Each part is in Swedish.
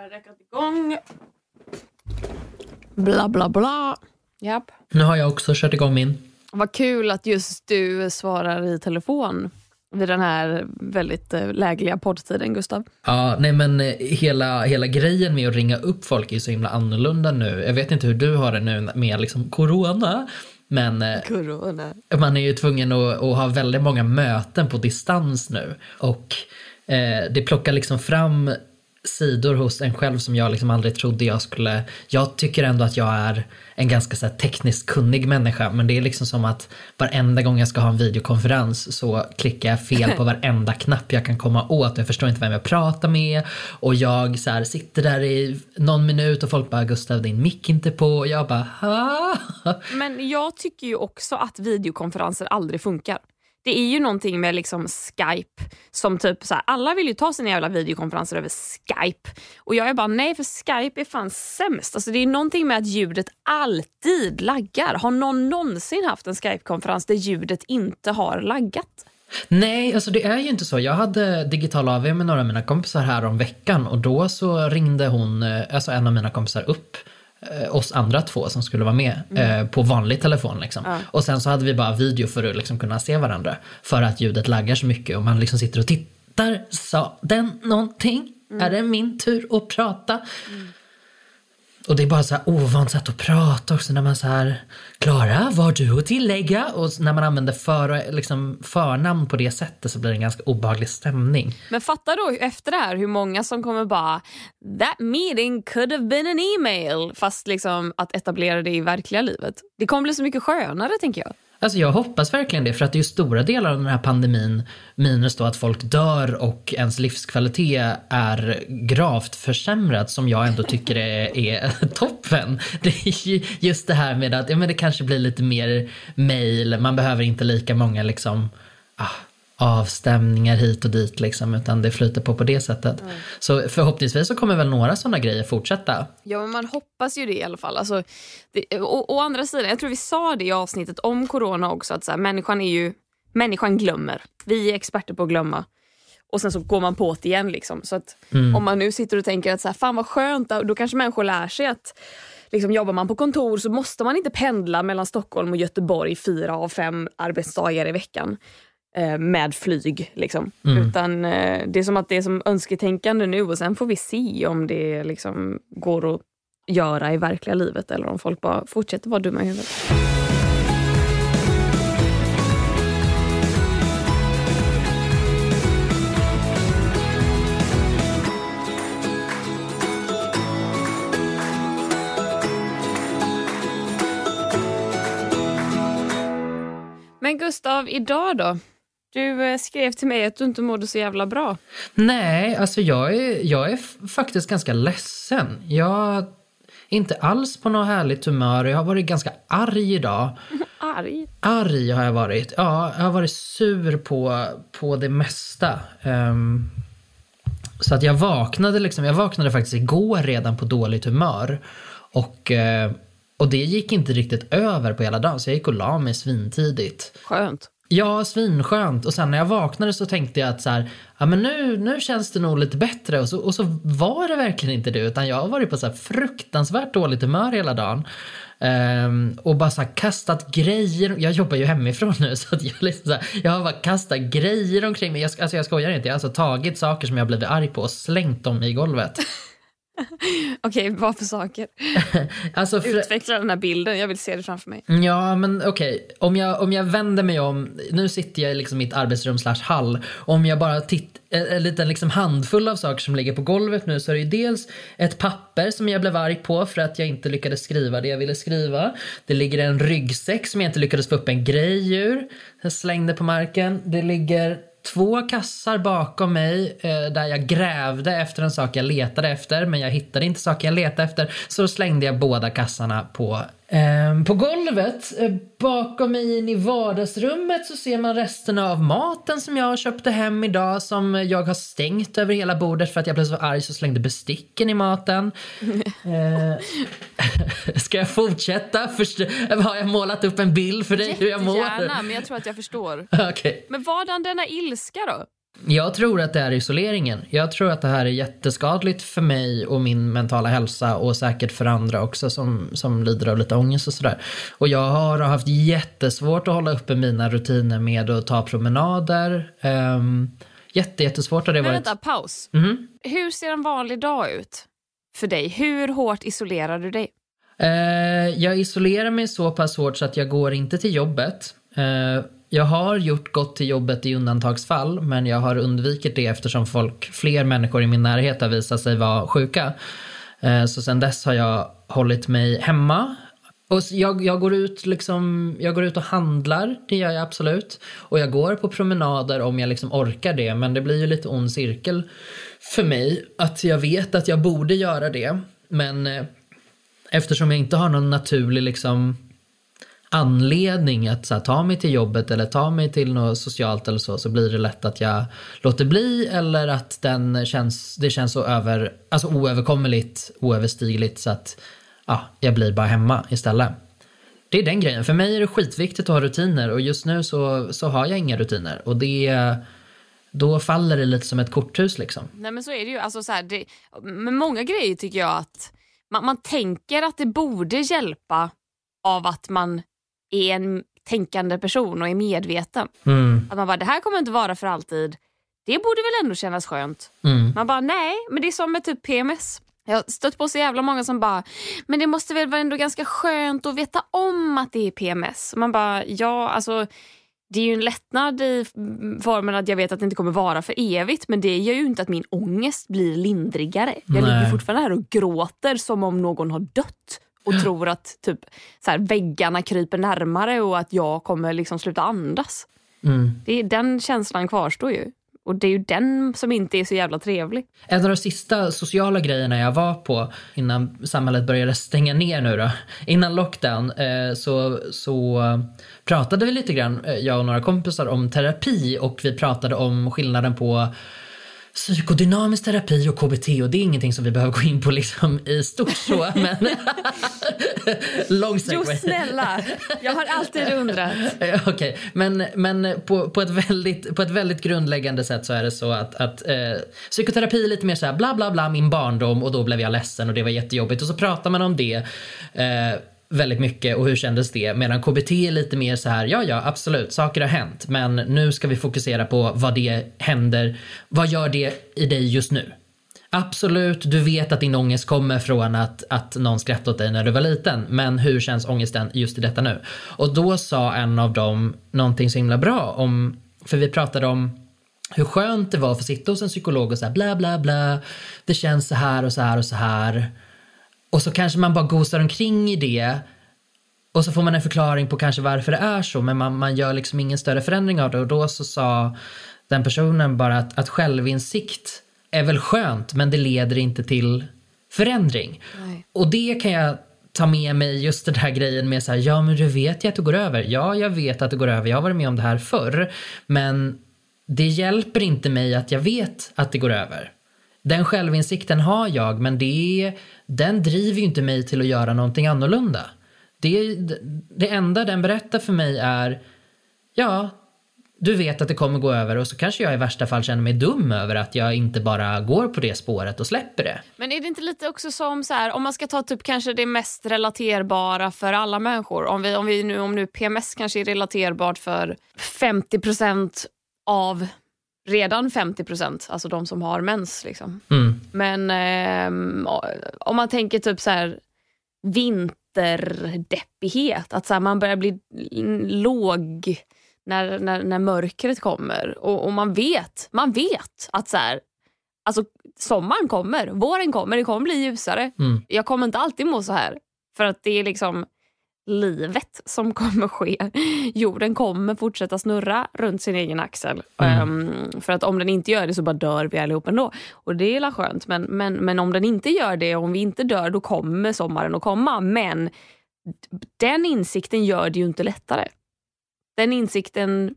har räckat igång. Bla bla bla. Japp. Nu har jag också kört igång min. Vad kul att just du svarar i telefon vid den här väldigt eh, lägliga poddtiden, Gustav. Ja, nej men eh, hela, hela grejen med att ringa upp folk är så himla annorlunda nu. Jag vet inte hur du har det nu med liksom corona. Men eh, Corona. man är ju tvungen att, att ha väldigt många möten på distans nu. Och eh, det plockar liksom fram sidor hos en själv som jag liksom aldrig trodde jag skulle... Jag tycker ändå att jag är en ganska så tekniskt kunnig människa men det är liksom som att varenda gång jag ska ha en videokonferens så klickar jag fel på varenda knapp jag kan komma åt. Jag förstår inte vem jag pratar med och jag så här, sitter där i någon minut och folk bara “Gustav din mick inte på” och jag bara ha. Men jag tycker ju också att videokonferenser aldrig funkar. Det är ju någonting med liksom Skype som typ så här, alla vill ju ta sina jävla videokonferenser över Skype. Och jag är bara nej för Skype är fan sämst. Alltså det är någonting med att ljudet alltid laggar. Har någon någonsin haft en Skype-konferens där ljudet inte har laggat? Nej, alltså det är ju inte så. Jag hade digital AV med några av mina kompisar här om veckan och då så ringde hon, eh, alltså en av mina kompisar upp oss andra två som skulle vara med eh, på vanlig telefon. Liksom. Ja. Och sen så hade vi bara video för att liksom kunna se varandra. För att ljudet laggar så mycket och man liksom sitter och tittar. Sa den någonting? Är det min tur att prata? Och det är bara så här ovant sätt att prata också när man så här Klara, vad har du att tillägga? Och när man använder för, liksom, förnamn på det sättet så blir det en ganska obehaglig stämning. Men fatta då efter det här hur många som kommer bara “that meeting could have been an email” fast liksom att etablera det i verkliga livet. Det kommer bli så mycket skönare tänker jag. Alltså jag hoppas verkligen det för att det är ju stora delar av den här pandemin minus då att folk dör och ens livskvalitet är gravt försämrad som jag ändå tycker är, är toppen. Det är just det här med att ja, men det kanske blir lite mer mail, man behöver inte lika många liksom ah, avstämningar hit och dit liksom utan det flyter på på det sättet. Så förhoppningsvis så kommer väl några sådana grejer fortsätta. Ja, men man hoppas ju det i alla fall. Alltså, det, å, å andra sidan, jag tror vi sa det i avsnittet om corona också, att så här, människan är ju, människan glömmer. Vi är experter på att glömma. Och sen så går man på det igen. Liksom. Så att om man nu sitter och tänker att så här, fan vad skönt, då kanske människor lär sig att liksom, jobbar man på kontor så måste man inte pendla mellan Stockholm och Göteborg fyra av fem arbetsdagar i veckan med flyg. Liksom. Utan eh, det är som att det är som önsketänkande nu och sen får vi se om det liksom går att göra i verkliga livet eller om folk bara fortsätter vara dumma i huvudet. Men Gustav, idag då? Du eh, skrev till mig att du inte mådde så jävla bra. Nej, alltså jag är, jag är faktiskt ganska ledsen. Jag är inte alls på något härligt humör. Jag har varit ganska arg idag. Arg. Arg har jag varit. Ja, jag har varit sur på, på det mesta. Ehm, så att jag vaknade liksom, jag vaknade faktiskt igår redan på dåligt humör. Och, eh, och det gick inte riktigt över på hela dagen så jag gick och la mig svintidigt. Skönt. Ja, svinskönt. Och sen när jag vaknade så tänkte jag att så här, ja men nu, nu känns det nog lite bättre. Och så, och så var det verkligen inte det. Utan jag har varit på så här fruktansvärt dåligt humör hela dagen. Um, och bara så här kastat grejer. Jag jobbar ju hemifrån nu så att jag, liksom så här, jag har bara kastat grejer omkring mig. Jag, alltså jag skojar inte. Jag har alltså tagit saker som jag blivit arg på och slängt dem i golvet. Okej, vad för saker? Alltså för, Utveckla den här bilden, jag vill se det framför mig. Ja, men okej. Om, jag, om jag vänder mig om. Nu sitter jag i liksom mitt arbetsrum slash hall. Om jag bara tittar en liten liksom handfull av saker som ligger på golvet nu så är det ju dels ett papper som jag blev arg på för att jag inte lyckades skriva det jag ville skriva. Det ligger en ryggsäck som jag inte lyckades få upp en grej ur. Jag slängde på marken. Det ligger två kassar bakom mig eh, där jag grävde efter en sak jag letade efter men jag hittade inte saker jag letade efter. Så slängde jag båda kassarna på, på golvet. Eh, bakom mig in i vardagsrummet så ser man resterna av maten som jag köpte hem idag som jag har stängt över hela bordet för att jag blev så arg så slängde besticken i maten. Eh, ska jag fortsätta? Först, har jag målat upp en bild för dig hur jag mår? Jättegärna, men jag tror att jag förstår. Okej. Men vadan denna ilska då? Jag tror att det är isoleringen. Jag tror att det här är jätteskadligt för mig och min mentala hälsa och säkert för andra också som, som lider av lite ångest och sådär. Och jag har haft jättesvårt att hålla uppe mina rutiner med att ta promenader. Um, jätte, jättesvårt har det Men varit. vänta, paus. Mhm. Hur ser en vanlig dag ut för dig? Hur hårt isolerar du dig? Eh, jag isolerar mig så pass hårt så att jag går inte till jobbet. Eh, jag har gjort gått till jobbet i undantagsfall men jag har undvikit det eftersom folk, fler människor i min närhet har visat sig vara sjuka. Eh, så sen dess har jag hållit mig hemma. Och jag, jag, går ut liksom, jag går ut och handlar, det gör jag absolut. Och jag går på promenader om jag liksom orkar det men det blir ju lite ond cirkel för mig att jag vet att jag borde göra det. Men eh, eftersom jag inte har någon naturlig liksom anledning att så här, ta mig till jobbet eller ta mig till något socialt eller så, så blir det lätt att jag låter bli eller att den känns, det känns så över, alltså oöverkomligt, oöverstigligt så att ja, jag blir bara hemma istället. Det är den grejen. För mig är det skitviktigt att ha rutiner och just nu så, så har jag inga rutiner och det då faller det lite som ett korthus liksom. Nej men så är det ju. Alltså, så här, det, med många grejer tycker jag att man, man tänker att det borde hjälpa av att man är en tänkande person och är medveten. Mm, Att man bara, det här kommer inte vara för alltid. Det borde väl ändå kännas skönt. mm, Man bara, nej, men det är som med typ PMS. Jag har stött på så jävla många som bara, men det måste väl vara ändå ganska skönt att veta om att det är PMS. Man bara, ja alltså det är ju en lättnad i formen att jag vet att det inte kommer vara för evigt men det gör ju inte att min ångest blir lindrigare. Jag Nej. ligger fortfarande här och gråter som om någon har dött och tror att typ så här, väggarna kryper närmare och att jag kommer liksom sluta andas. mm. Det är, den känslan kvarstår ju. Och det är ju den som inte är så jävla trevlig. En av de sista sociala grejerna jag var på innan samhället började stänga ner nu då, innan lockdown, eh, så, så pratade vi lite grann, eh, jag och några kompisar, om terapi och vi pratade om skillnaden på psykodynamisk terapi och KBT och det är ingenting som vi behöver gå in på liksom i stort så, men lång Jo snälla, jag har alltid undrat. Okej, men, men på, på, ett väldigt, på ett väldigt grundläggande sätt så är det så att, att eh, psykoterapi är lite mer så här bla bla bla min barndom och då blev jag ledsen och det var jättejobbigt. Och så pratar man om det eh, väldigt mycket och hur kändes det medan KBT är lite mer så här ja ja absolut saker har hänt men nu ska vi fokusera på vad det händer, vad gör det i dig just nu? Absolut, du vet att din ångest kommer från att, att någon skrattade åt dig när du var liten. Men hur känns ångesten just i detta nu? Och då sa en av dem någonting så himla bra om, för vi pratade om hur skönt det var att få sitta hos en psykolog och säga bla bla bla. Det känns så här och så här och så här. Och så kanske man bara gosar omkring i det. Och så får man en förklaring på kanske varför det är så men man, man gör liksom ingen större förändring av det. Och då så sa den personen bara att, att självinsikt är väl skönt men det leder inte till förändring. Nej. Och det kan jag ta med mig just den här grejen med så här, ja men du vet ju att det går över. Ja, jag vet att det går över. Jag har varit med om det här förr. Men det hjälper inte mig att jag vet att det går över. Den självinsikten har jag, men det, den driver ju inte mig till att göra någonting annorlunda. Det, det enda den berättar för mig är, ja, du vet att det kommer gå över och så kanske jag i värsta fall känner mig dum över att jag inte bara går på det spåret och släpper det. Men är det inte lite också som så här, om man ska ta typ kanske det mest relaterbara för alla människor. Om, vi, om, vi nu, om nu PMS kanske är relaterbart för 50% av redan 50% alltså de som har mens. Liksom. Mm. Men ehm, om man tänker typ så här vinterdeppighet, att så här, man börjar bli låg när, när, när mörkret kommer och, och man vet, man vet att så här, alltså, sommaren kommer, våren kommer, det kommer bli ljusare. Mm. Jag kommer inte alltid må så här för att det är liksom livet som kommer ske. Jorden kommer fortsätta snurra runt sin egen axel. Mm. Ehm, för att om den inte gör det så bara dör vi allihop ändå. Och det är skönt. Men, men, men om den inte gör det, om vi inte dör, då kommer sommaren att komma. Men den insikten gör det ju inte lättare. Den insikten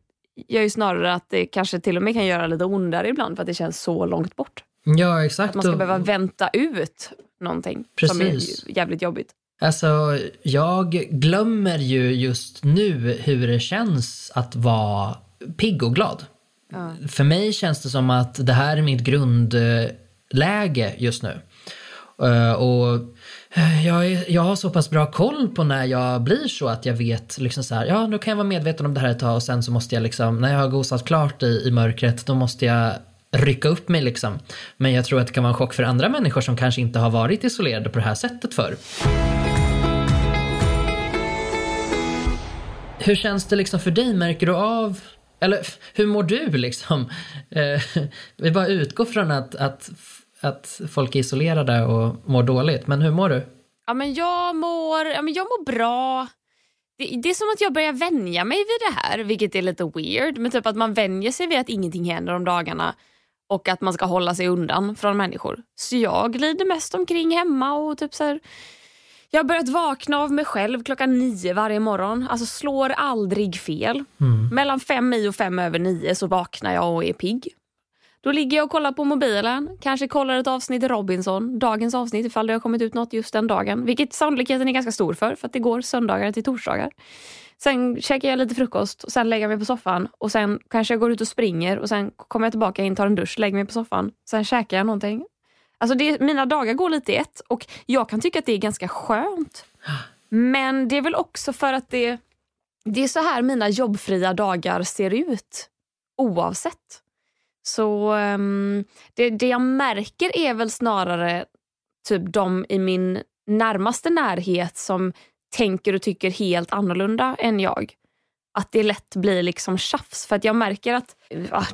gör ju snarare att det kanske till och med kan göra lite ondare ibland för att det känns så långt bort. Ja, exakt. Att man ska behöva vänta ut någonting som Precis. är jävligt jobbigt. Alltså, jag glömmer ju just nu hur det känns att vara pigg och glad. för mig känns det som att det här är mitt grundläge just nu. Eh, och eh, jag, är, jag har så pass bra koll på när jag blir så att jag vet liksom så här, ja då kan jag vara medveten om det här ett tag och sen så måste jag liksom, när jag har gosat klart i, i mörkret, då måste jag rycka upp mig liksom. Men jag tror att det kan vara en chock för andra människor som kanske inte har varit isolerade på det här sättet förr. Hur känns det liksom för dig? Märker du av eller hur mår du liksom? Eh, vi bara utgår från att, att, att folk är isolerade och mår dåligt, men hur mår du? Ja, men jag, mår, ja, men jag mår bra. Det, det, är som att jag börjar vänja mig vid det här, vilket är lite weird. Men typ att man vänjer sig vid att ingenting händer om dagarna och att man ska hålla sig undan från människor. Så jag glider mest omkring hemma och typ så här, jag har börjat vakna av mig själv klockan nio varje morgon. Alltså slår aldrig fel. Mm. Mellan fem i och fem över nio så vaknar jag och är pigg. Då ligger jag och kollar på mobilen, kanske kollar ett avsnitt i Robinson, dagens avsnitt ifall det har kommit ut något just den dagen. Vilket sannolikheten är ganska stor för, för att det går söndagar till torsdagar. Sen käkar jag lite frukost, och sen lägger jag mig på soffan och sen kanske jag går ut och springer och sen kommer jag tillbaka in, tar en dusch, lägger mig på soffan. Sen käkar jag någonting Alltså det, mina dagar går lite i ett och jag kan tycka att det är ganska skönt. Men det är väl också för att det, det är så här mina jobbfria dagar ser ut. Oavsett. Så um, det, det jag märker är väl snarare typ de i min närmaste närhet som tänker och tycker helt annorlunda än jag att det lätt blir liksom tjafs. För att jag märker att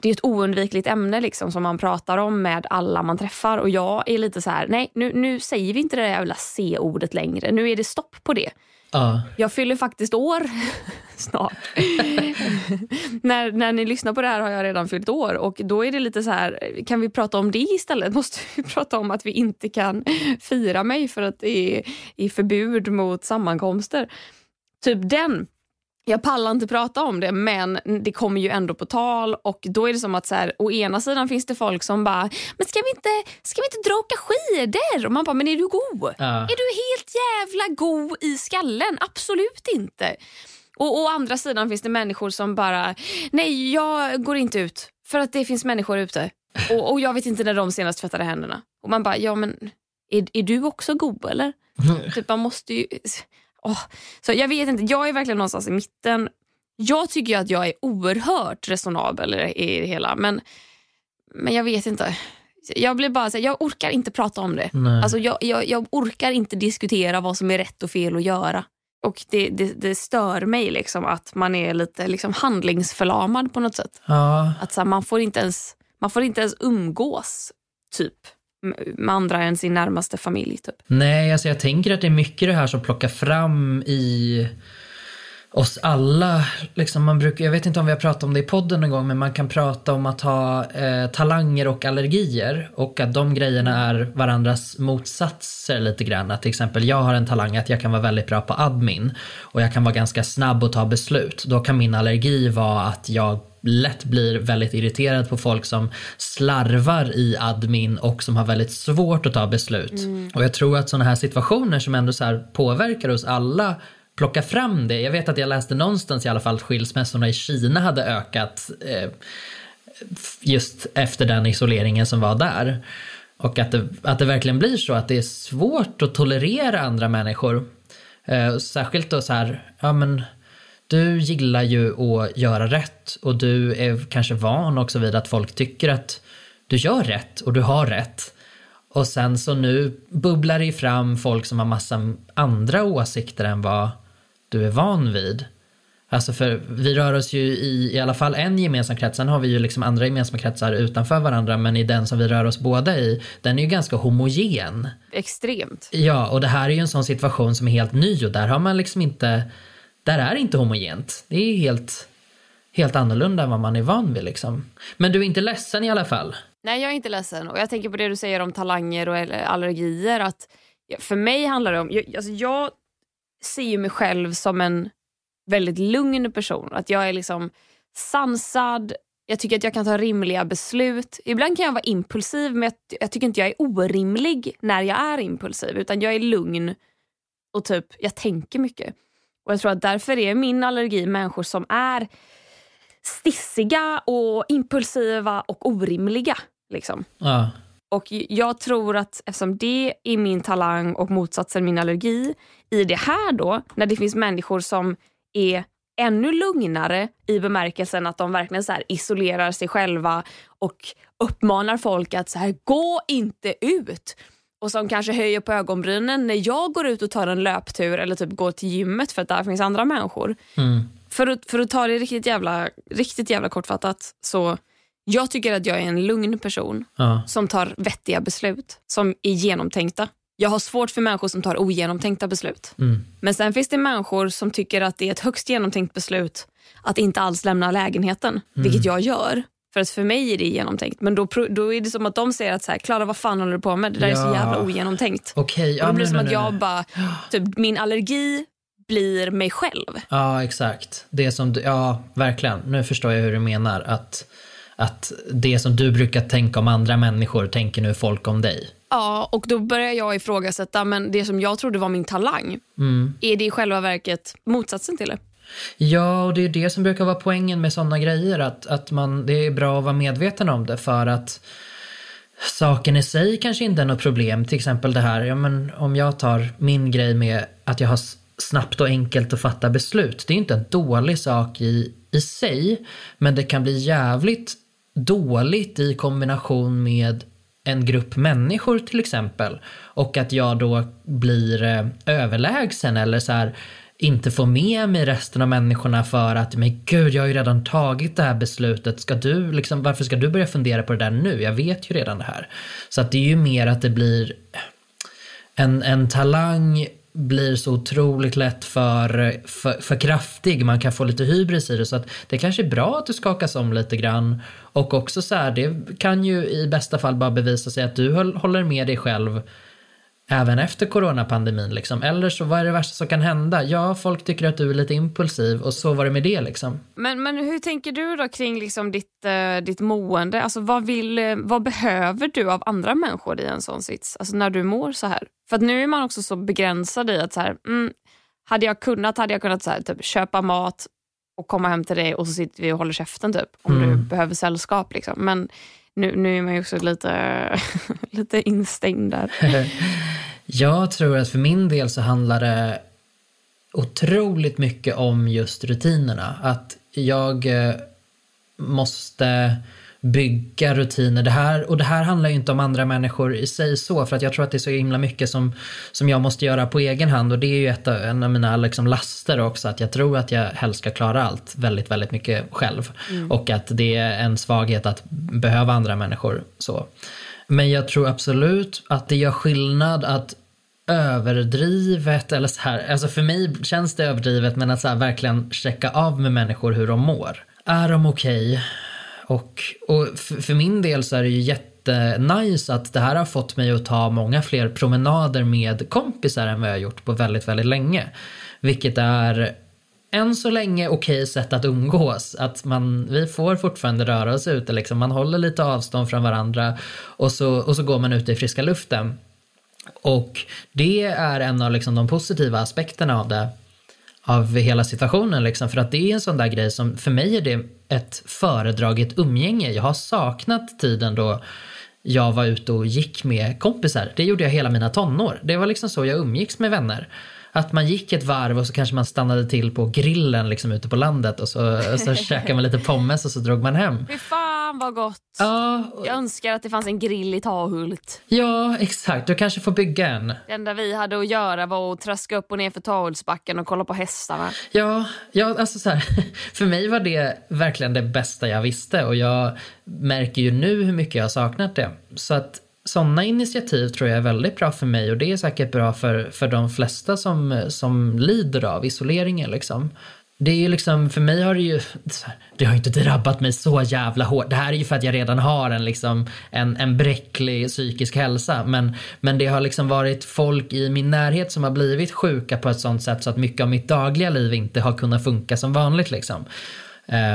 det är ett oundvikligt ämne liksom som man pratar om med alla man träffar. Och jag är lite så här, nej nu, nu säger vi inte det där jävla C-ordet längre. Nu är det stopp på det. Uh. Jag fyller faktiskt år snart. när, när ni lyssnar på det här har jag redan fyllt år och då är det lite så här, kan vi prata om det istället? Måste vi prata om att vi inte kan fira mig för att det är, är förbud mot sammankomster? Typ den jag pallar inte prata om det men det kommer ju ändå på tal och då är det som att så här, å ena sidan finns det folk som bara, men ska vi inte, ska vi inte dra åka skidor? Och man bara, men är du god? Ja. Är du helt jävla god i skallen? Absolut inte. Och å andra sidan finns det människor som bara, nej jag går inte ut för att det finns människor ute och, och jag vet inte när de senast tvättade händerna. Och man bara, ja men är, är du också god eller? typ man måste ju Oh, så jag vet inte, jag är verkligen någonstans i mitten. Jag tycker att jag är oerhört resonabel i det hela men, men jag vet inte. Jag blir bara så här, jag orkar inte prata om det. Alltså jag, jag, jag, orkar inte diskutera vad som är rätt och fel att göra. Och det, det, det stör mig liksom att man är lite liksom handlingsförlamad på något sätt. Ja. Att så här, man, får inte ens, man får inte ens umgås, typ med andra än sin närmaste familj. Typ. Nej, alltså jag tänker att det är mycket det här som plockar fram i oss alla. Liksom man brukar, jag vet inte om vi har pratat om det i podden någon gång, men man kan prata om att ha eh, talanger och allergier och att de grejerna är varandras motsatser lite grann. Att till exempel jag har en talang att jag kan vara väldigt bra på admin och jag kan vara ganska snabb och ta beslut. Då kan min allergi vara att jag lätt blir väldigt irriterad på folk som slarvar i admin och som har väldigt svårt att ta beslut. Mm. Och jag tror att sådana här situationer som ändå så påverkar oss alla plocka fram det. Jag vet att jag läste någonstans i alla fall att skilsmässorna i Kina hade ökat eh, just efter den isoleringen som var där. Och att det, att det verkligen blir så att det är svårt att tolerera andra människor. Eh, särskilt då så här, ja men du gillar ju att göra rätt och du är kanske van också vid att folk tycker att du gör rätt och du har rätt. Och sen så nu bubblar det fram folk som har massa andra åsikter än vad du är van vid. Alltså för vi rör oss ju i i alla fall en gemensam krets, sen har vi ju liksom andra gemensamma kretsar utanför varandra men i den som vi rör oss båda i, den är ju ganska homogen. Extremt. Ja, och det här är ju en sån situation som är helt ny och där har man liksom inte där är inte homogent. Det är helt, helt annorlunda än vad man är van vid. Liksom. Men du är inte ledsen i alla fall? Nej, jag är inte ledsen. Och jag tänker på det du säger om talanger och allergier. Att för mig handlar det om... Jag, alltså jag ser ju mig själv som en väldigt lugn person. Att jag är liksom sansad, jag tycker att jag kan ta rimliga beslut. Ibland kan jag vara impulsiv men jag, jag, tycker inte jag är orimlig när jag är impulsiv. Utan jag är lugn och typ jag tänker mycket. Och Jag tror att därför är min allergi människor som är stissiga och impulsiva och orimliga. Liksom. Ja. Och jag tror att eftersom det är min talang och motsatsen min allergi, i det här då, när det finns människor som är ännu lugnare i bemärkelsen att de verkligen så isolerar sig själva och uppmanar folk att så här, gå inte ut. Och som kanske höjer på ögonbrynen när jag går ut och tar en löptur eller typ går till gymmet för att där finns andra människor. Mm. För, att, för att ta det riktigt jävla, riktigt jävla kortfattat så jag tycker att jag är en lugn person Ja. som tar vettiga beslut som är genomtänkta. Jag har svårt för människor som tar ogenomtänkta beslut. Mm. Men sen finns det människor som tycker att det är ett högst genomtänkt beslut att inte alls lämna lägenheten, Mm. vilket jag gör. För att för mig är det genomtänkt. Men då, då är det som att de säger att så här, Klara vad fan håller du på med? Det där är så Ja. jävla ogenomtänkt. Och ja, då blir det som nu, att jag nu. bara, typ, min allergi blir mig själv. Ja, exakt. Det som du, ja, verkligen. Nu förstår jag hur du menar. Att, att det som du brukar tänka om andra människor tänker nu folk om dig. Ja, och då börjar jag ifrågasätta, men det som jag trodde var min talang, Mm. är det i själva verket motsatsen till det? Ja, och det är det som brukar vara poängen med sådana grejer. Att, att man, det är bra att vara medveten om det för att saken i sig kanske inte är något problem. Till exempel det här, ja, men om jag tar min grej med att jag har snabbt och enkelt att fatta beslut. Det är inte en dålig sak i, i sig, men det kan bli jävligt dåligt i kombination med en grupp människor till exempel. Och att jag då blir eh, överlägsen eller så här inte få med mig resten av människorna för att men gud, jag har ju redan tagit det här beslutet. Ska du, liksom, varför ska du börja fundera på det där nu? Jag vet ju redan det här. Så att det är ju mer att det blir en, en talang blir så otroligt lätt för, för, för kraftig. Man kan få lite hybris i det. Så att det kanske är bra att du skakas om lite grann. Och också så här, det kan ju i bästa fall bara bevisa sig att du håller med dig själv även efter coronapandemin. Liksom. Eller så, vad är det värsta som kan hända? Ja, folk tycker att du är lite impulsiv och så var det med det. Liksom. Men, men hur tänker du då kring liksom ditt, eh, ditt mående? Alltså, vad, vill, eh, vad behöver du av andra människor i en sån sits? Alltså när du mår så här? För nu är man också så begränsad i att så här, mm, hade jag kunnat hade jag kunnat så här, typ, köpa mat och komma hem till dig och så sitter vi och håller käften typ om du behöver sällskap. Liksom. Men nu, nu är man ju också lite, lite instängd där. Jag tror att för min del så handlar det otroligt mycket om just rutinerna. Att jag eh, måste bygga rutiner. Det här, och det här handlar ju inte om andra människor i sig så, för att jag tror att det är så himla mycket som, som jag måste göra på egen hand och det är ju ett av, en av mina liksom laster också, att jag tror att jag helst ska klara allt väldigt, väldigt mycket själv. Och att det är en svaghet att behöva andra människor så. Men jag tror absolut att det gör skillnad att överdrivet eller så här, alltså för mig känns det överdrivet men att så här verkligen checka av med människor hur de mår. Är de okej? Och, och för, för min del så är det ju jättenice att det här har fått mig att ta många fler promenader med kompisar än vad jag har gjort på väldigt, väldigt länge. Vilket är än så länge okej sätt att umgås. Att man, vi får fortfarande röra oss ute, liksom. man håller lite avstånd från varandra och så, och så går man ut i friska luften. Och det är en av liksom de positiva aspekterna av det av hela situationen. Liksom. För att det är en sån där grej som, för mig är det ett föredraget umgänge. Jag har saknat tiden då jag var ute och gick med kompisar. Det gjorde jag hela mina tonår. Det var liksom så jag umgicks med vänner. Att man gick ett varv och så kanske man stannade till på grillen liksom ute på landet och så, och så käkade man lite pommes och så drog man hem. Fy fan vad gott! Ja, Jag önskar att det fanns en grill i Tahult. ja, exakt. Du kanske får bygga en. Det enda vi hade att göra var att traska upp och ner för Tahultsbacken och kolla på hästarna. Ja, ja alltså så här, för mig var det verkligen det bästa jag visste och jag märker ju nu hur mycket jag har saknat det. Så att sådana initiativ tror jag är väldigt bra för mig och det är säkert bra för, för de flesta som, som lider av isoleringen liksom. Det är ju liksom, för mig har det ju, det har ju inte drabbat mig så jävla hårt. Det här är ju för att jag redan har en liksom, en, en bräcklig psykisk hälsa. Men, men det har liksom varit folk i min närhet som har blivit sjuka på ett sånt sätt så att mycket av mitt dagliga liv inte har kunnat funka som vanligt liksom.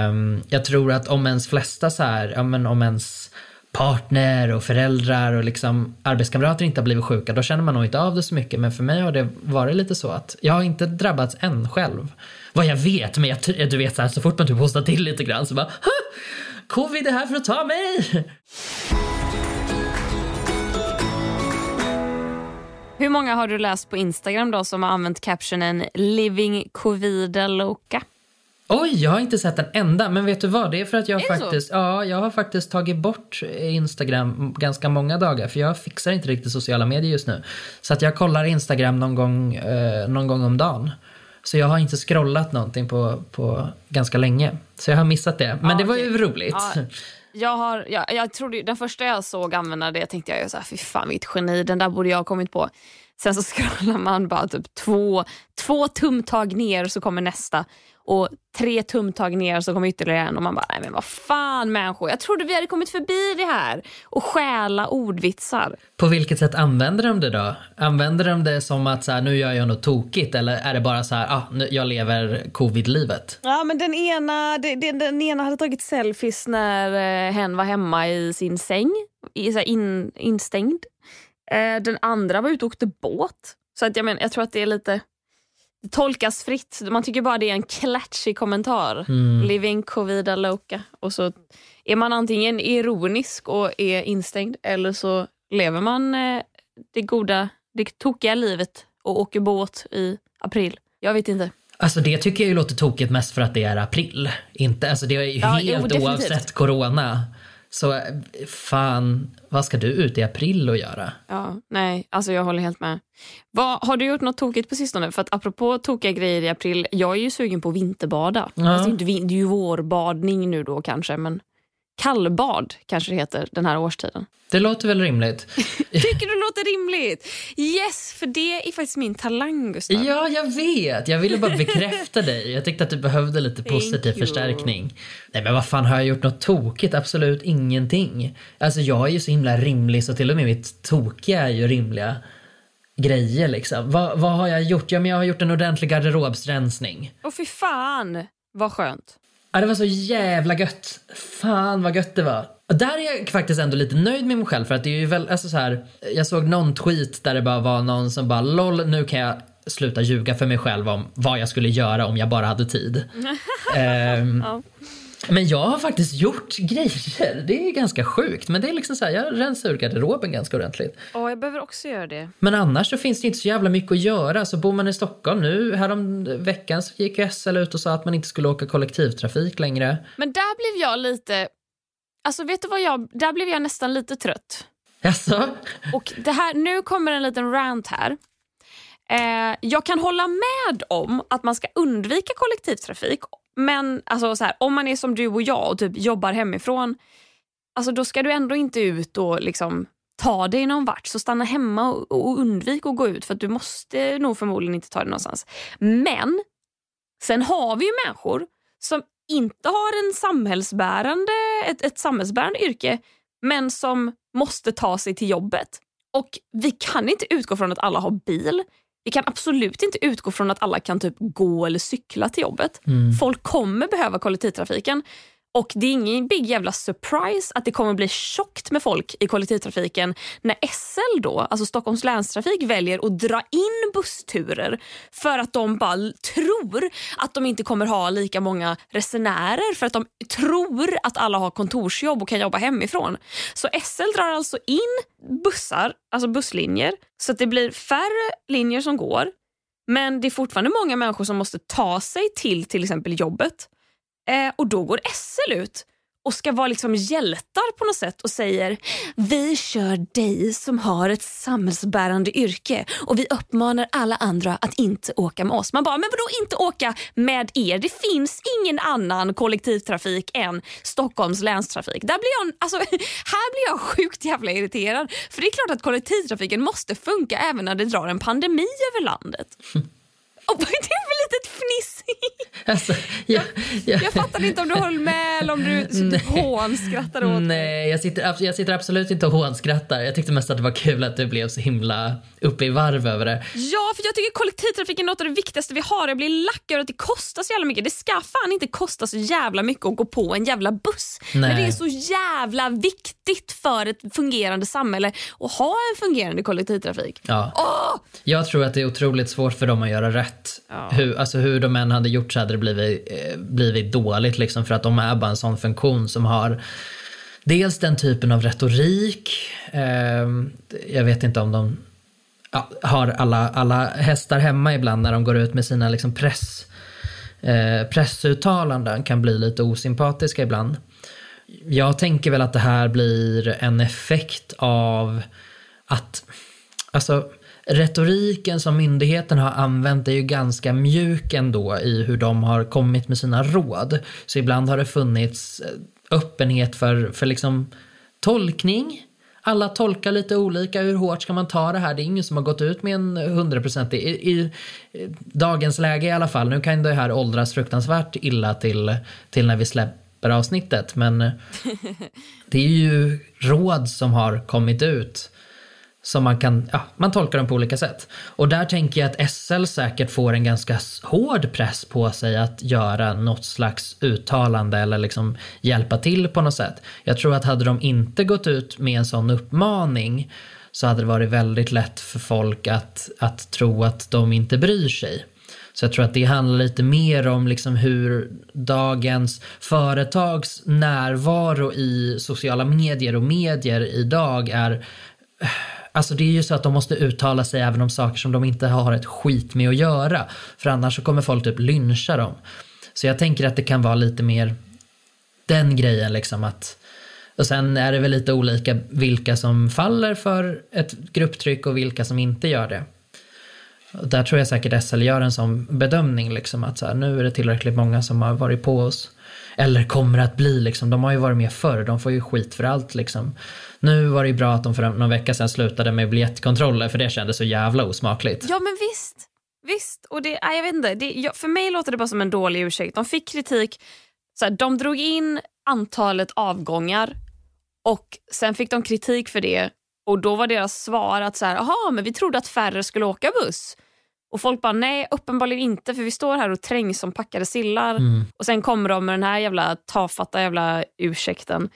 Um, jag tror att om ens flesta så här, ja men om ens partner och föräldrar och liksom arbetskamrater inte har blivit sjuka, då känner man nog inte av det så mycket. Men för mig har det varit lite så att jag har inte drabbats än själv. Vad jag vet, men jag, du vet så, här, så fort man typ hostar till lite grann så bara Covid är här för att ta mig! Hur många har du läst på Instagram då som har använt captionen “Living covid? Oj, jag har inte sett en enda. Men vet du vad? Det är för att jag är faktiskt, ja, jag har faktiskt tagit bort Instagram ganska många dagar. För jag fixar inte riktigt sociala medier just nu. Så att jag kollar Instagram någon gång, eh, någon gång om dagen. Så jag har inte scrollat någonting på, på ganska länge. Så jag har missat det. Men ja, det var ju roligt. Ja, jag, har, jag, jag trodde, den första jag såg använda det tänkte jag så här, fy fan vilket geni, den där borde jag ha kommit på. Sen så scrollar man bara typ två, två tumtag ner så kommer nästa och tre tumtag ner så kommer ytterligare en och man bara, nej men vad fan människor, jag trodde vi hade kommit förbi det här och stjäla ordvitsar. På vilket sätt använder de det då? Använder de det som att så här, nu gör jag något tokigt eller är det bara så här, ah, nu, jag lever covid-livet? Ja men den ena, den, den ena hade tagit selfies när eh, hen var hemma i sin säng, i, så in, instängd. Eh, den andra var ute och åkte båt. Så att jag, men, jag tror att det är lite tolkas fritt. Man tycker bara det är en klatschig kommentar. Mm. Living covida loca. Och så är man antingen ironisk och är instängd eller så lever man eh, det goda, det tokiga livet och åker båt i april. Jag vet inte. Alltså det tycker jag ju låter tokigt mest för att det är april. Inte, alltså det är ju ja, helt jo, oavsett corona. Så fan, vad ska du ut i april och göra? Ja, nej, alltså jag håller helt med. Vad, har du gjort något tokigt på sistone? För att apropå tokiga grejer i april, jag är ju sugen på vinterbada. Ja. Alltså, det är ju vårbadning nu då kanske, men Kallbad kanske det heter den här årstiden. Det låter väl rimligt. Tycker du det låter rimligt? Yes, för det är faktiskt min talang Gustav. Ja, jag vet. Jag ville bara bekräfta dig. Jag tyckte att du behövde lite positiv förstärkning. Nej men vad fan har jag gjort något tokigt? Absolut ingenting. Alltså jag är ju så himla rimlig så till och med mitt tokiga är ju rimliga grejer liksom. Vad, vad har jag gjort? Ja men jag har gjort en ordentlig garderobsrensning. Åh fy fan, vad skönt. Ja, det var så jävla gött. Fan vad gött det var. Och där är jag faktiskt ändå lite nöjd med mig själv för att det är ju väl, alltså så här, jag såg någon tweet där det bara var någon som bara LOL nu kan jag sluta ljuga för mig själv om vad jag skulle göra om jag bara hade tid. um, ja. Men jag har faktiskt gjort grejer. Det är ganska sjukt. Men det är liksom så här, jag rensar ur garderoben ganska ordentligt. Ja, jag behöver också göra det. Men annars så finns det inte så jävla mycket att göra. Så bor man i Stockholm nu, härom veckan så gick SL ut och sa att man inte skulle åka kollektivtrafik längre. Men där blev jag lite, alltså vet du vad jag, där blev jag nästan lite trött. Jaså? Och det här, nu kommer en liten rant här. Eh, jag kan hålla med om att man ska undvika kollektivtrafik men alltså, så här, om man är som du och jag och typ jobbar hemifrån, alltså, då ska du ändå inte ut och liksom, ta dig någon vart. Så stanna hemma och, och undvik att gå ut för du måste nog förmodligen inte ta dig någonstans. Men sen har vi ju människor som inte har en samhällsbärande, ett, ett samhällsbärande yrke men som måste ta sig till jobbet. Och vi kan inte utgå från att alla har bil. Vi kan absolut inte utgå från att alla kan typ gå eller cykla till jobbet. Mm. Folk kommer behöva kollektivtrafiken. Och det är ingen big jävla surprise att det kommer bli tjockt med folk i kollektivtrafiken när SL då, alltså Stockholms länstrafik väljer att dra in bussturer för att de bara tror att de inte kommer ha lika många resenärer för att de tror att alla har kontorsjobb och kan jobba hemifrån. Så SL drar alltså in bussar, alltså busslinjer så att det blir färre linjer som går men det är fortfarande många människor som måste ta sig till till exempel jobbet. Eh, och då går SL ut och ska vara liksom hjältar på något sätt och säger vi kör dig som har ett samhällsbärande yrke och vi uppmanar alla andra att inte åka med oss. Man bara, men vadå inte åka med er? Det finns ingen annan kollektivtrafik än Stockholms länstrafik. Där blir jag, alltså, här blir jag sjukt jävla irriterad. För det är klart att kollektivtrafiken måste funka även när det drar en pandemi över landet. Och det är väl litet fniss Alltså, jag, jag, Jag fattar inte om du höll med eller om du typ hånskrattade åt. Nej, jag sitter, jag sitter absolut inte och hånskrattar. Jag tyckte mest att det var kul att du blev så himla uppe i varv över det. Ja, för jag tycker kollektivtrafiken är något av det viktigaste vi har. Jag blir lack över att det kostar så jävla mycket. Det ska fan inte kosta så jävla mycket att gå på en jävla buss. Men Nej. det är så jävla viktigt för ett fungerande samhälle att ha en fungerande kollektivtrafik. Ja. Åh! Jag tror att det är otroligt svårt för dem att göra rätt. Ja. Hur, alltså hur de än hade gjort så hade det blivit, eh, blivit dåligt liksom för att de är bara en sån funktion som har dels den typen av retorik. Ehm, jag vet inte om de ja, har alla, alla hästar hemma ibland när de går ut med sina liksom press, eh, pressuttalanden kan bli lite osympatiska ibland. Jag tänker väl att det här blir en effekt av att Alltså, retoriken som myndigheten har använt är ju ganska mjuk ändå i hur de har kommit med sina råd. Så ibland har det funnits eh, öppenhet för, för liksom tolkning. Alla tolkar lite olika. Hur hårt ska man ta det här? Det är ingen som har gått ut med en 100% i, i, i dagens läge i alla fall. Nu kan det här åldras fruktansvärt illa till, till när vi släpper avsnittet. Men det är ju råd som har kommit ut som man kan, ja, man tolkar dem på olika sätt. Och där tänker jag att SL säkert får en ganska hård press på sig att göra något slags uttalande eller liksom hjälpa till på något sätt. Jag tror att hade de inte gått ut med en sån uppmaning så hade det varit väldigt lätt för folk att, att tro att de inte bryr sig. Så jag tror att det handlar lite mer om liksom hur dagens företags närvaro i sociala medier och medier idag är Alltså det är ju så att de måste uttala sig även om saker som de inte har ett skit med att göra. För annars så kommer folk typ lyncha dem. Så jag tänker att det kan vara lite mer den grejen liksom att och sen är det väl lite olika vilka som faller för ett grupptryck och vilka som inte gör det. Och där tror jag säkert SL gör en sån bedömning liksom att så här, nu är det tillräckligt många som har varit på oss. Eller kommer att bli liksom, de har ju varit med förr, de får ju skit för allt liksom. Nu var det ju bra att de för någon vecka sedan slutade med biljettkontroller för det kändes så jävla osmakligt. Ja men visst. Visst. Och det, jag vet inte. Det, jag, för mig låter det bara som en dålig ursäkt. De fick kritik. Så här, de drog in antalet avgångar och sen fick de kritik för det. Och då var deras svar att så här, aha, men vi trodde att färre skulle åka buss. Och folk bara nej, uppenbarligen inte för vi står här och trängs som packade sillar. Och sen kommer de med den här jävla tafatta jävla ursäkten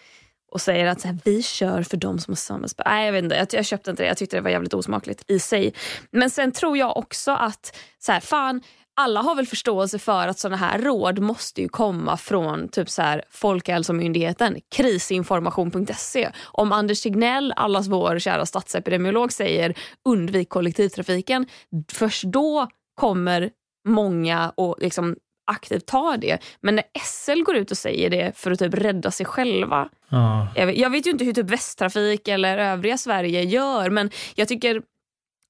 och säger att så här, vi kör för de som har samhällsspel. Nej jag vet inte, jag, jag köpte inte det. Jag tyckte det var jävligt osmakligt i sig. Men sen tror jag också att så här, fan, alla har väl förståelse för att såna här råd måste ju komma från typ så här, Folkhälsomyndigheten, krisinformation.se. Om Anders Tegnell, allas vår kära statsepidemiolog, säger undvik kollektivtrafiken, först då kommer många och liksom aktivt ta det. Men när SL går ut och säger det för att typ rädda sig själva. Ja. Jag vet, jag vet ju inte hur typ Västtrafik eller övriga Sverige gör men jag tycker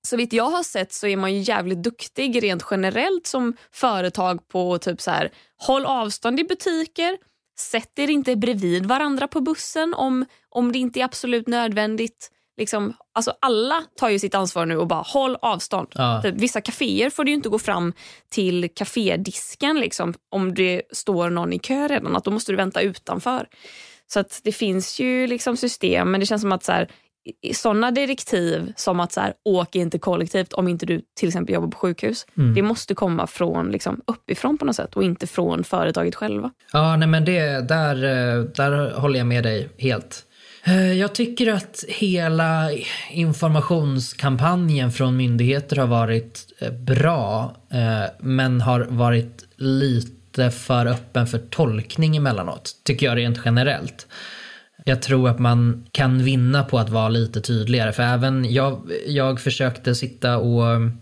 så vitt jag har sett så är man ju jävligt duktig rent generellt som företag på typ så här håll avstånd i butiker, sätt er inte bredvid varandra på bussen om, om det inte är absolut nödvändigt. Liksom, alltså alla tar ju sitt ansvar nu och bara håll avstånd. Ja. Vissa kaféer får du ju inte gå fram till kafédisken liksom, om det står någon i kö redan. Att då måste du vänta utanför. Så att det finns ju liksom system men det känns som att så här, sådana direktiv som att så här, åk inte kollektivt om inte du till exempel jobbar på sjukhus. Det måste komma från liksom, uppifrån på något sätt och inte från företaget själva. Ja, nej men det, där, eh, där håller jag med dig helt. Eh, jag tycker att hela informationskampanjen från myndigheter har varit eh, bra, eh, men har varit lite för öppen för tolkning emellanåt, tycker jag rent generellt. Jag tror att man kan vinna på att vara lite tydligare, för även jag, jag försökte sitta och mm,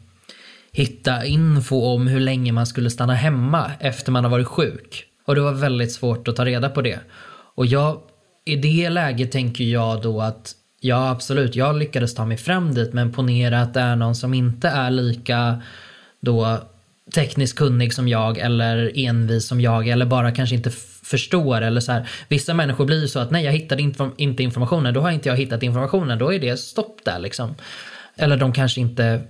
hitta info om hur länge man skulle stanna hemma efter man har varit sjuk. Och det var väldigt svårt att ta reda på det. Och jag, i det läget tänker jag då att ja absolut, jag lyckades ta mig fram dit men ponera att det är någon som inte är lika då tekniskt kunnig som jag eller envis som jag eller bara kanske inte förstår eller så här. Vissa människor blir ju så att nej jag hittade inform- inte informationen, då har inte jag hittat informationen, då är det stopp där liksom. Eller de kanske inte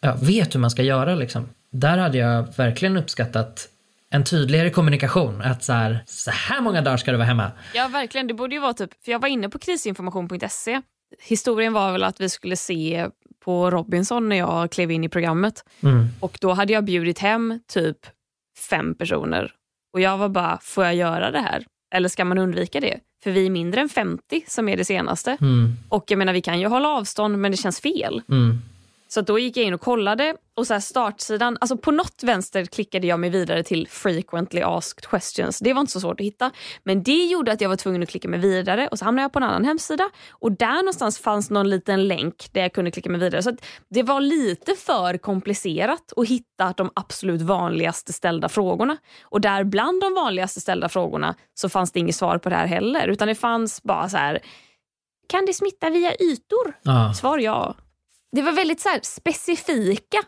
ja, vet hur man ska göra liksom. Där hade jag verkligen uppskattat en tydligare kommunikation. Att så här, så här många dagar ska du vara hemma. Ja verkligen, det borde ju vara typ, för jag var inne på krisinformation.se. Historien var väl att vi skulle se på Robinson när jag klev in i programmet. Mm. Och då hade jag bjudit hem typ fem personer. Och jag var bara, får jag göra det här? Eller ska man undvika det? För vi är mindre än 50 som är det senaste. Mm. Och jag menar vi kan ju hålla avstånd men det känns fel. Mm. Så då gick jag in och kollade och så startsidan, alltså på något vänster klickade jag mig vidare till frequently asked questions. Det var inte så svårt att hitta. Men det gjorde att jag var tvungen att klicka mig vidare och så hamnade jag på en annan hemsida och där någonstans fanns någon liten länk där jag kunde klicka mig vidare. Så det var lite för komplicerat att hitta de absolut vanligaste ställda frågorna. Och där bland de vanligaste ställda frågorna så fanns det inget svar på det här heller utan det fanns bara så här kan det smitta via ytor? Ja. Svar ja. Det var väldigt så här, specifika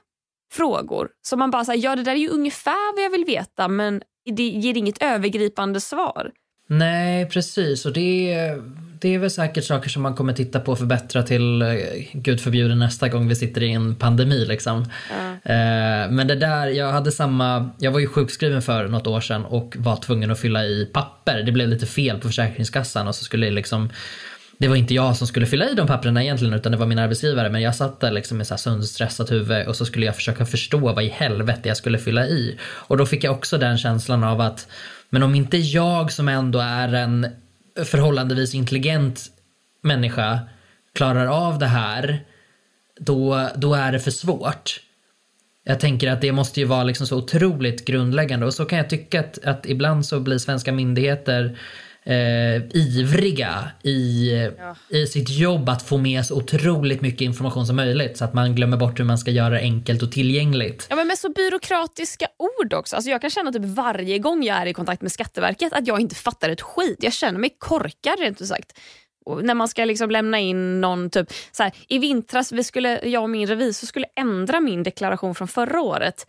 frågor. Som man bara säger, ja det där är ju ungefär vad jag vill veta men det ger inget övergripande svar. Nej, precis. Och det är, det är väl säkert saker som man kommer titta på och förbättra till, eh, gud förbjude, nästa gång vi sitter i en pandemi. Liksom. Eh, men det där, jag hade samma, jag var ju sjukskriven för något år sedan och var tvungen att fylla i papper. Det blev lite fel på Försäkringskassan och så skulle jag liksom det var inte jag som skulle fylla i de papperna egentligen utan det var min arbetsgivare men jag satt där liksom med så här sönderstressat huvud och så skulle jag försöka förstå vad i helvete jag skulle fylla i. Och då fick jag också den känslan av att men om inte jag som ändå är en förhållandevis intelligent människa klarar av det här då, då är det för svårt. Jag tänker att det måste ju vara liksom så otroligt grundläggande och så kan jag tycka att, att ibland så blir svenska myndigheter eh, ivriga i, i sitt jobb att få med så otroligt mycket information som möjligt så att man glömmer bort hur man ska göra det enkelt och tillgängligt. Ja, men med så byråkratiska ord också. Alltså jag kan känna typ varje gång jag är i kontakt med Skatteverket att jag inte fattar ett skit. Jag känner mig korkad rent ut sagt. När man ska liksom lämna in någon typ... Så här, I vintras vi skulle, jag och min revisor skulle ändra min deklaration från förra året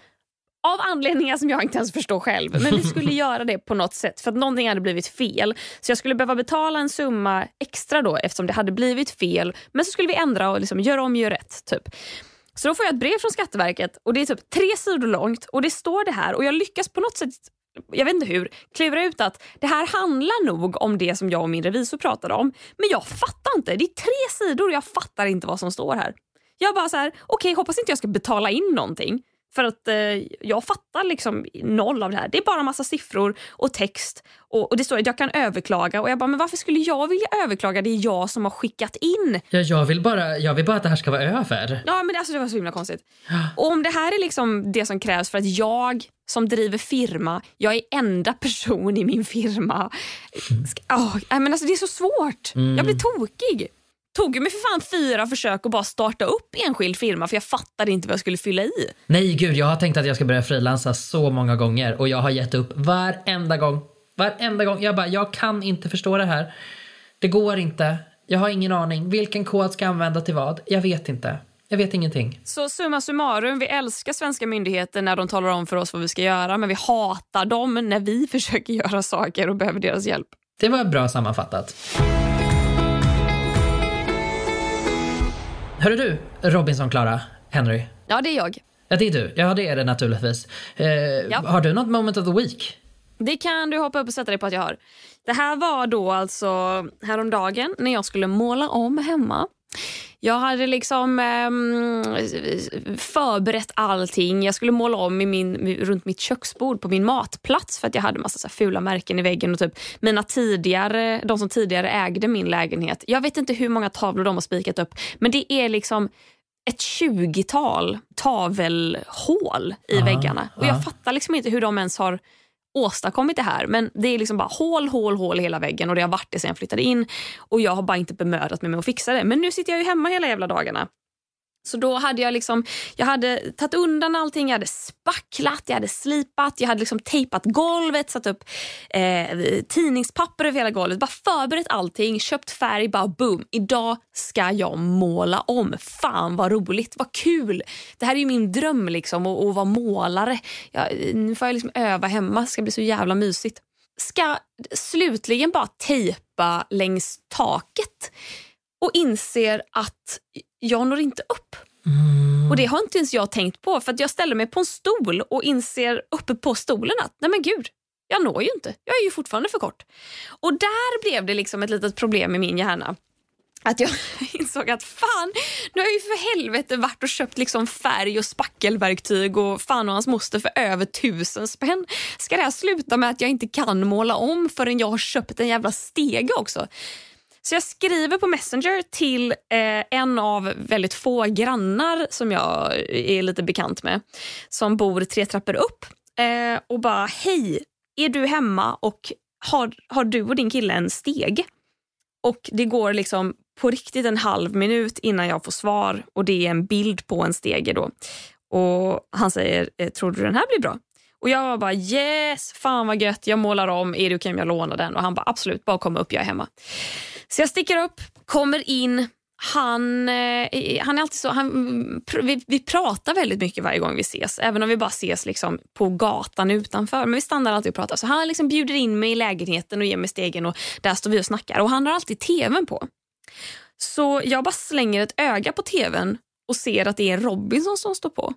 av anledningar som jag inte ens förstår själv. Men vi skulle göra det på något sätt för att någonting hade blivit fel. Så jag skulle behöva betala en summa extra då eftersom det hade blivit fel. Men så skulle vi ändra och liksom göra om, göra rätt. Typ. Så då får jag ett brev från Skatteverket och det är typ tre sidor långt och det står det här och jag lyckas på något sätt jag vet inte hur, klura ut att det här handlar nog om det som jag och min revisor pratade om. Men jag fattar inte. Det är tre sidor och jag fattar inte vad som står här. Jag bara så här, okej okay, hoppas inte jag ska betala in någonting. För att eh, jag fattar liksom noll av det här. Det är bara massa siffror och text. Och, och det står att jag kan överklaga. Och jag bara, men varför skulle jag vilja överklaga? Det är jag som har skickat in. Ja, jag, vill bara, jag vill bara att det här ska vara över. Ja, men det, alltså, det var så himla konstigt. Och om det här är liksom det som krävs för att jag som driver firma, jag är enda person i min firma. Ska, oh, men alltså, det är så svårt. Mm. Jag blir tokig tog mig för fan fyra försök att bara starta upp enskild firma för jag fattade inte vad jag skulle fylla i. Nej gud, jag har tänkt att jag ska börja frilansa så många gånger och jag har gett upp varenda gång. Varenda gång. Jag bara, jag kan inte förstå det här. Det går inte. Jag har ingen aning. Vilken kod ska jag använda till vad? Jag vet inte. Jag vet ingenting. Så summa summarum, vi älskar svenska myndigheter när de talar om för oss vad vi ska göra men vi hatar dem när vi försöker göra saker och behöver deras hjälp. Det var bra sammanfattat. Hörru du, Robinson-Klara, Henry. Ja, det är jag. Ja, det är du. Ja, det är det naturligtvis. Eh, Ja. Har du något moment of the week? Det kan du hoppa upp och sätta dig på att jag har. Det här var då alltså häromdagen när jag skulle måla om hemma. Jag hade liksom ehm, förberett allting. Jag skulle måla om i min, runt mitt köksbord på min matplats för att jag hade massa så fula märken i väggen och typ mina tidigare, de som tidigare ägde min lägenhet. Jag vet inte hur många tavlor de har spikat upp men det är liksom ett 20-tal tavelhål i Ja, väggarna. Och ja. jag fattar liksom inte hur de ens har åstadkommit det här. Men det är liksom bara hål, hål, hål i hela väggen och det har varit det sen jag flyttade in. Och jag har bara inte bemödat mig med att fixa det. Men nu sitter jag ju hemma hela jävla dagarna. Så då hade jag liksom, jag hade tagit undan allting, jag hade spacklat, jag hade slipat, jag hade liksom tejpat golvet, satt upp eh, tidningspapper över hela golvet, bara förberett allting, köpt färg, bara boom. Idag ska jag måla om. Fan vad roligt, vad kul. Det här är ju min dröm liksom, att, att vara målare. Jag, nu får jag liksom öva hemma, det ska bli så jävla mysigt. Ska slutligen bara tejpa längs taket och inser att jag når inte upp. Och det har inte ens jag tänkt på för att jag ställer mig på en stol och inser uppe på stolen att nej men gud, jag når ju inte. Jag är ju fortfarande för kort. Och där blev det liksom ett litet problem i min hjärna att jag insåg att fan, nu har jag ju för helvete varit och köpt liksom färg och spackelverktyg och fan och hans moster för över tusen spänn. Ska det här sluta med att jag inte kan måla om förrän jag har köpt en jävla stege också? Så jag skriver på Messenger till eh, en av väldigt få grannar som jag är lite bekant med som bor tre trappor upp eh, och bara hej, är du hemma och har, har du och din kille en stege? Och det går liksom på riktigt en halv minut innan jag får svar och det är en bild på en stege då. Och han säger, eh, tror du den här blir bra? Och jag bara yes, fan vad gött, jag målar om, är du okej om jag lånar den? Och han bara absolut, bara komma upp, jag är hemma. Så jag sticker upp, kommer in, han, eh, han är alltid så, han, vi, vi pratar väldigt mycket varje gång vi ses, även om vi bara ses liksom på gatan utanför. Men vi stannar alltid och pratar. Så han liksom bjuder in mig i lägenheten och ger mig stegen och där står vi och snackar. Och han har alltid tvn på. Så jag bara slänger ett öga på tvn och ser att det är Robinson som står på.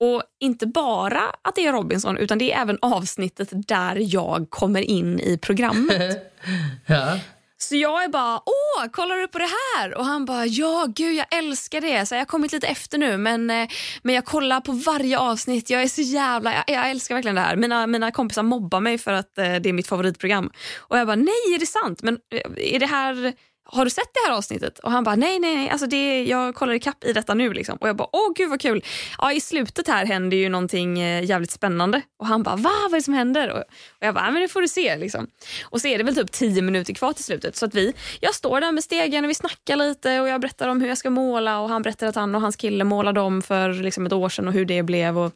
Och inte bara att det är Robinson utan det är även avsnittet där jag kommer in i programmet. ja. Så jag är bara, åh, kollar du på det här? Och han bara, ja gud jag älskar det. Så jag har kommit lite efter nu men, eh, men jag kollar på varje avsnitt. Jag är så jävla, jag, jag älskar verkligen det här. Mina, mina kompisar mobbar mig för att eh, det är mitt favoritprogram. Och jag bara, nej är det sant? Men eh, är det här har du sett det här avsnittet? Och han bara, nej, nej, nej, alltså det, jag kollar ikapp i detta nu. Liksom. Och jag bara, åh gud vad kul. Ja, I slutet här händer ju någonting eh, jävligt spännande. Och han bara, va, vad är det som händer? Och, och jag bara, men det får du se. Liksom. Och så är det väl typ tio minuter kvar till slutet. Så att vi, jag står där med stegen och vi snackar lite och jag berättar om hur jag ska måla och han berättar att han och hans kille målade om för liksom, ett år sedan och hur det blev och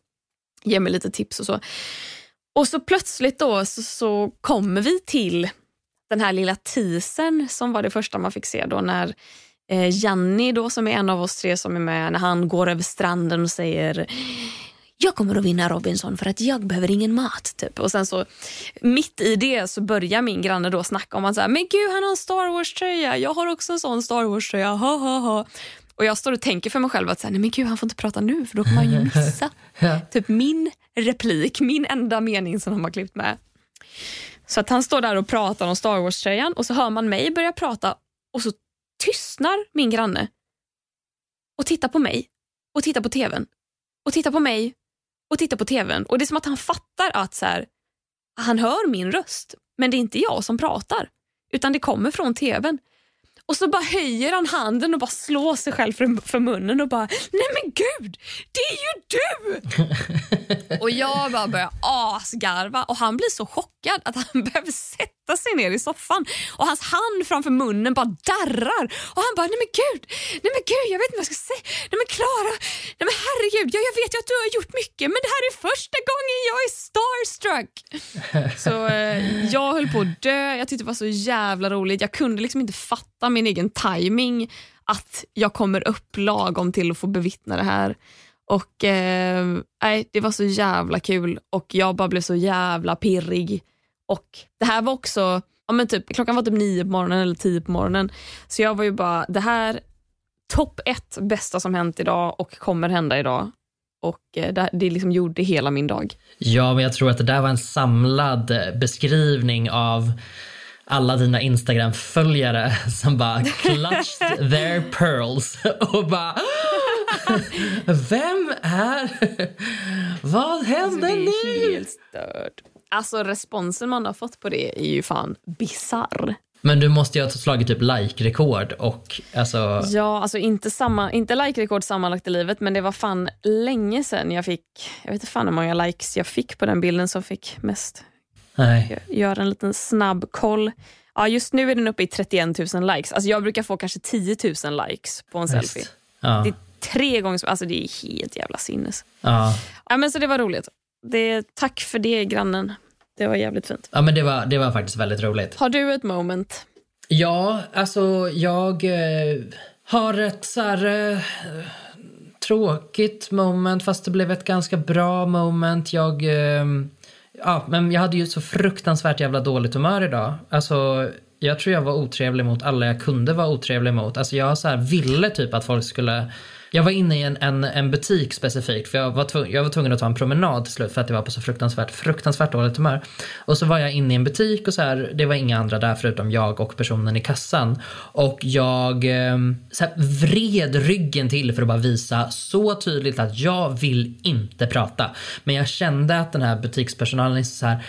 ger mig lite tips och så. Och så plötsligt då så, så kommer vi till den här lilla teasern som var det första man fick se då när eh, Janni då som är en av oss tre som är med när han går över stranden och säger jag kommer att vinna Robinson för att jag behöver ingen mat. Typ. Och sen så mitt i det så börjar min granne då snacka om att men gud han har en Star Wars-tröja, jag har också en sån Star Wars-tröja, ha ha ha. Och jag står och tänker för mig själv att så här, nej men gud han får inte prata nu för då kommer han ju missa Ja. typ min replik, min enda mening som de har klippt med. Så att han står där och pratar om Star Wars-tröjan och så hör man mig börja prata och så tystnar min granne och tittar på mig och tittar på tvn och tittar på mig och tittar på tvn. Och Det är som att han fattar att så här, han hör min röst men det är inte jag som pratar utan det kommer från tvn. Och så bara höjer han handen och bara slår sig själv för, för munnen och bara Nej men gud, det är ju du! och jag bara börjar asgarva och han blir så chockad att han behöver sätta sig ner i soffan och hans hand framför munnen bara darrar och han bara nej men gud, nej men gud jag vet inte vad jag ska säga. Nej men Klara, nej men herregud, ja, jag vet ju att du har gjort mycket men det här är första gången jag är starstruck. så eh, jag höll på att dö, jag tyckte det var så jävla roligt. Jag kunde liksom inte fatta min egen timing att jag kommer upp lagom till att få bevittna det här. Och eh, nej, Det var så jävla kul och jag bara blev så jävla pirrig. Och Det här var också, ja, men typ, klockan var typ nio på morgonen eller tio på morgonen. Så jag var ju bara, det här topp ett bästa som hänt idag och kommer hända idag. Och eh, det, det liksom gjorde hela min dag. Ja, men jag tror att det där var en samlad eh, beskrivning av alla dina Instagram-följare som bara clutched their pearls och bara Vem är... Vad händer Alltså, är nu? helt stört. Alltså responsen man har fått på det är ju fan bizarr. Men du måste ju ha slagit typ like-rekord och alltså... Ja, alltså inte, samma, inte like-rekord sammanlagt i livet men det var fan länge sedan jag fick, jag vet inte fan hur många likes jag fick på den bilden som fick mest. Nej. Jag gör en liten snabb koll. Ja, just nu är den uppe i 31 000 likes. Alltså jag brukar få kanske 10 000 likes på en selfie. Visst. Ja. Det är tre gånger så, alltså det är helt jävla sinnes. Ja. Ja, men så det var roligt. Det, tack för det grannen. Det var jävligt fint. ja, men det var, det var faktiskt väldigt roligt. Har du ett moment? Ja, alltså jag eh, har ett så här eh, tråkigt moment fast det blev ett ganska bra moment. Jag, eh, ja, men jag hade ju så fruktansvärt jävla dåligt humör idag. Alltså, jag tror jag var otrevlig mot alla jag kunde vara otrevlig mot. Alltså jag så här ville typ att folk skulle jag var inne i en, en, en butik specifikt för jag var, tvung, jag var tvungen att ta en promenad till slut för att jag var på så fruktansvärt, fruktansvärt dåligt humör. Och så var jag inne i en butik och så här, det var inga andra där förutom jag och personen i kassan. Och jag ehm, så här, vred ryggen till för att bara visa så tydligt att jag vill inte prata. Men jag kände att den här butikspersonalen så här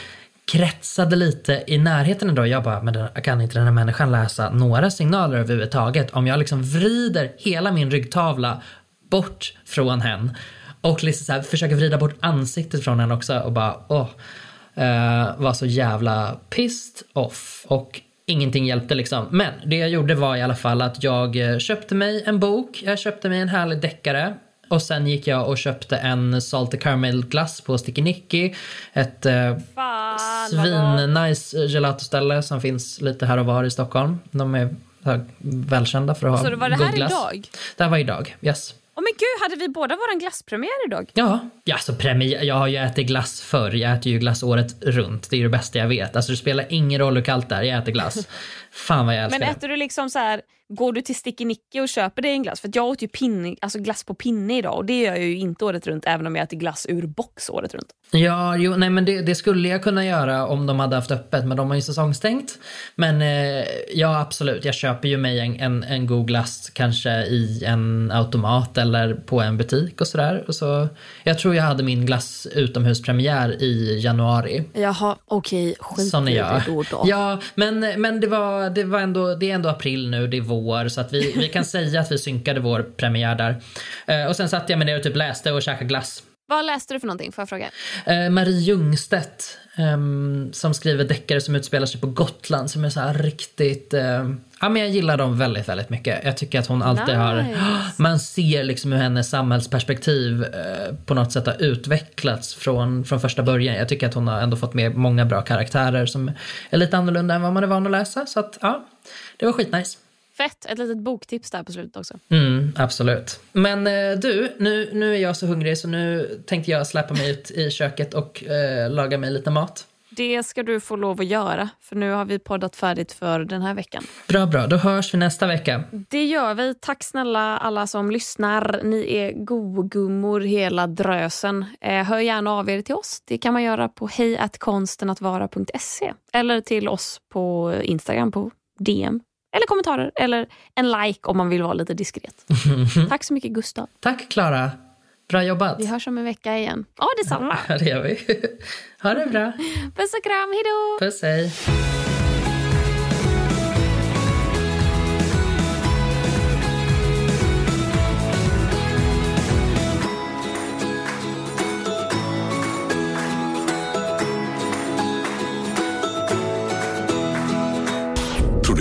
kretsade lite i närheten ändå. Jag bara, men kan inte den här människan läsa några signaler överhuvudtaget? Om jag liksom vrider hela min ryggtavla bort från henne och liksom så här, försöker vrida bort ansiktet från henne också och bara åh. Uh, var så jävla pissed off och ingenting hjälpte liksom. Men det jag gjorde var i alla fall att jag eh, köpte mig en bok, jag köpte mig en härlig deckare och sen gick jag och köpte en salty caramel glass på Sticky Nicky. Ett eh, svin-nice gelatoställe som finns lite här och var i Stockholm. De är välkända för att ha Så var det här glass. idag? Det här var idag, yes. Oh men gud, hade vi båda våran glasspremiär idag? Ja, ja alltså premiär, jag har ju ätit glass förr. Jag äter ju glass året runt. Det är det bästa jag vet. Alltså det spelar ingen roll hur kallt det är, jag äter glass. Fan vad jag älskar Men äter du liksom så här, går du till Sticky Nicky och köper dig en glass? För jag åt ju pinne, alltså glass på pinne idag och det gör jag ju inte året runt även om jag äter glass ur box året runt. Ja, jo, nej men det, det, skulle jag kunna göra om de hade haft öppet men de har ju säsongstängt. Men eh, ja absolut, jag köper ju mig en, en, en god glass kanske i en automat eller på en butik och sådär. så, jag tror jag hade min glass utomhuspremiär i januari. Jaha, okej, okay, skit i det då, då. Ja, men, men det, var, det, var ändå, det är ändå april nu, det är vår så att vi, vi kan säga att vi synkade vår premiär där. Eh, och sen satt jag mig ner och typ läste och käkade glass. Vad läste du för någonting? Får jag fråga? Eh, Marie Ljungstedt eh, som skriver deckare som utspelar sig på Gotland som är så här riktigt... Eh, ja, men jag gillar dem väldigt, väldigt mycket. Jag tycker att hon alltid nice. har... Man ser liksom hur hennes samhällsperspektiv eh, på något sätt har utvecklats från, från första början. Jag tycker att hon har ändå fått med många bra karaktärer som är lite annorlunda än vad man är van att läsa. Så att ja, det var skitnice. Fett, ett litet boktips där på slutet också. Mm, absolut. Men eh, du, nu, nu är jag så hungrig så nu tänkte jag släppa mig ut i köket och eh, laga mig lite mat. Det ska du få lov att göra, för nu har vi poddat färdigt för den här veckan. Bra, bra. Då hörs vi nästa vecka. Det gör vi. Tack snälla alla som lyssnar. Ni är godgummor hela drösen. Eh, hör gärna av er till oss. Det kan man göra på hejatkonstenatvara.se eller till oss på Instagram på DM eller kommentarer eller en like om man vill vara lite diskret. Tack så mycket Gustav. Tack Klara. Bra jobbat. Vi hörs om en vecka igen. Ja, detsamma. Ja, det gör vi. Ha det bra. Puss och kram. Hej då. Puss, hej.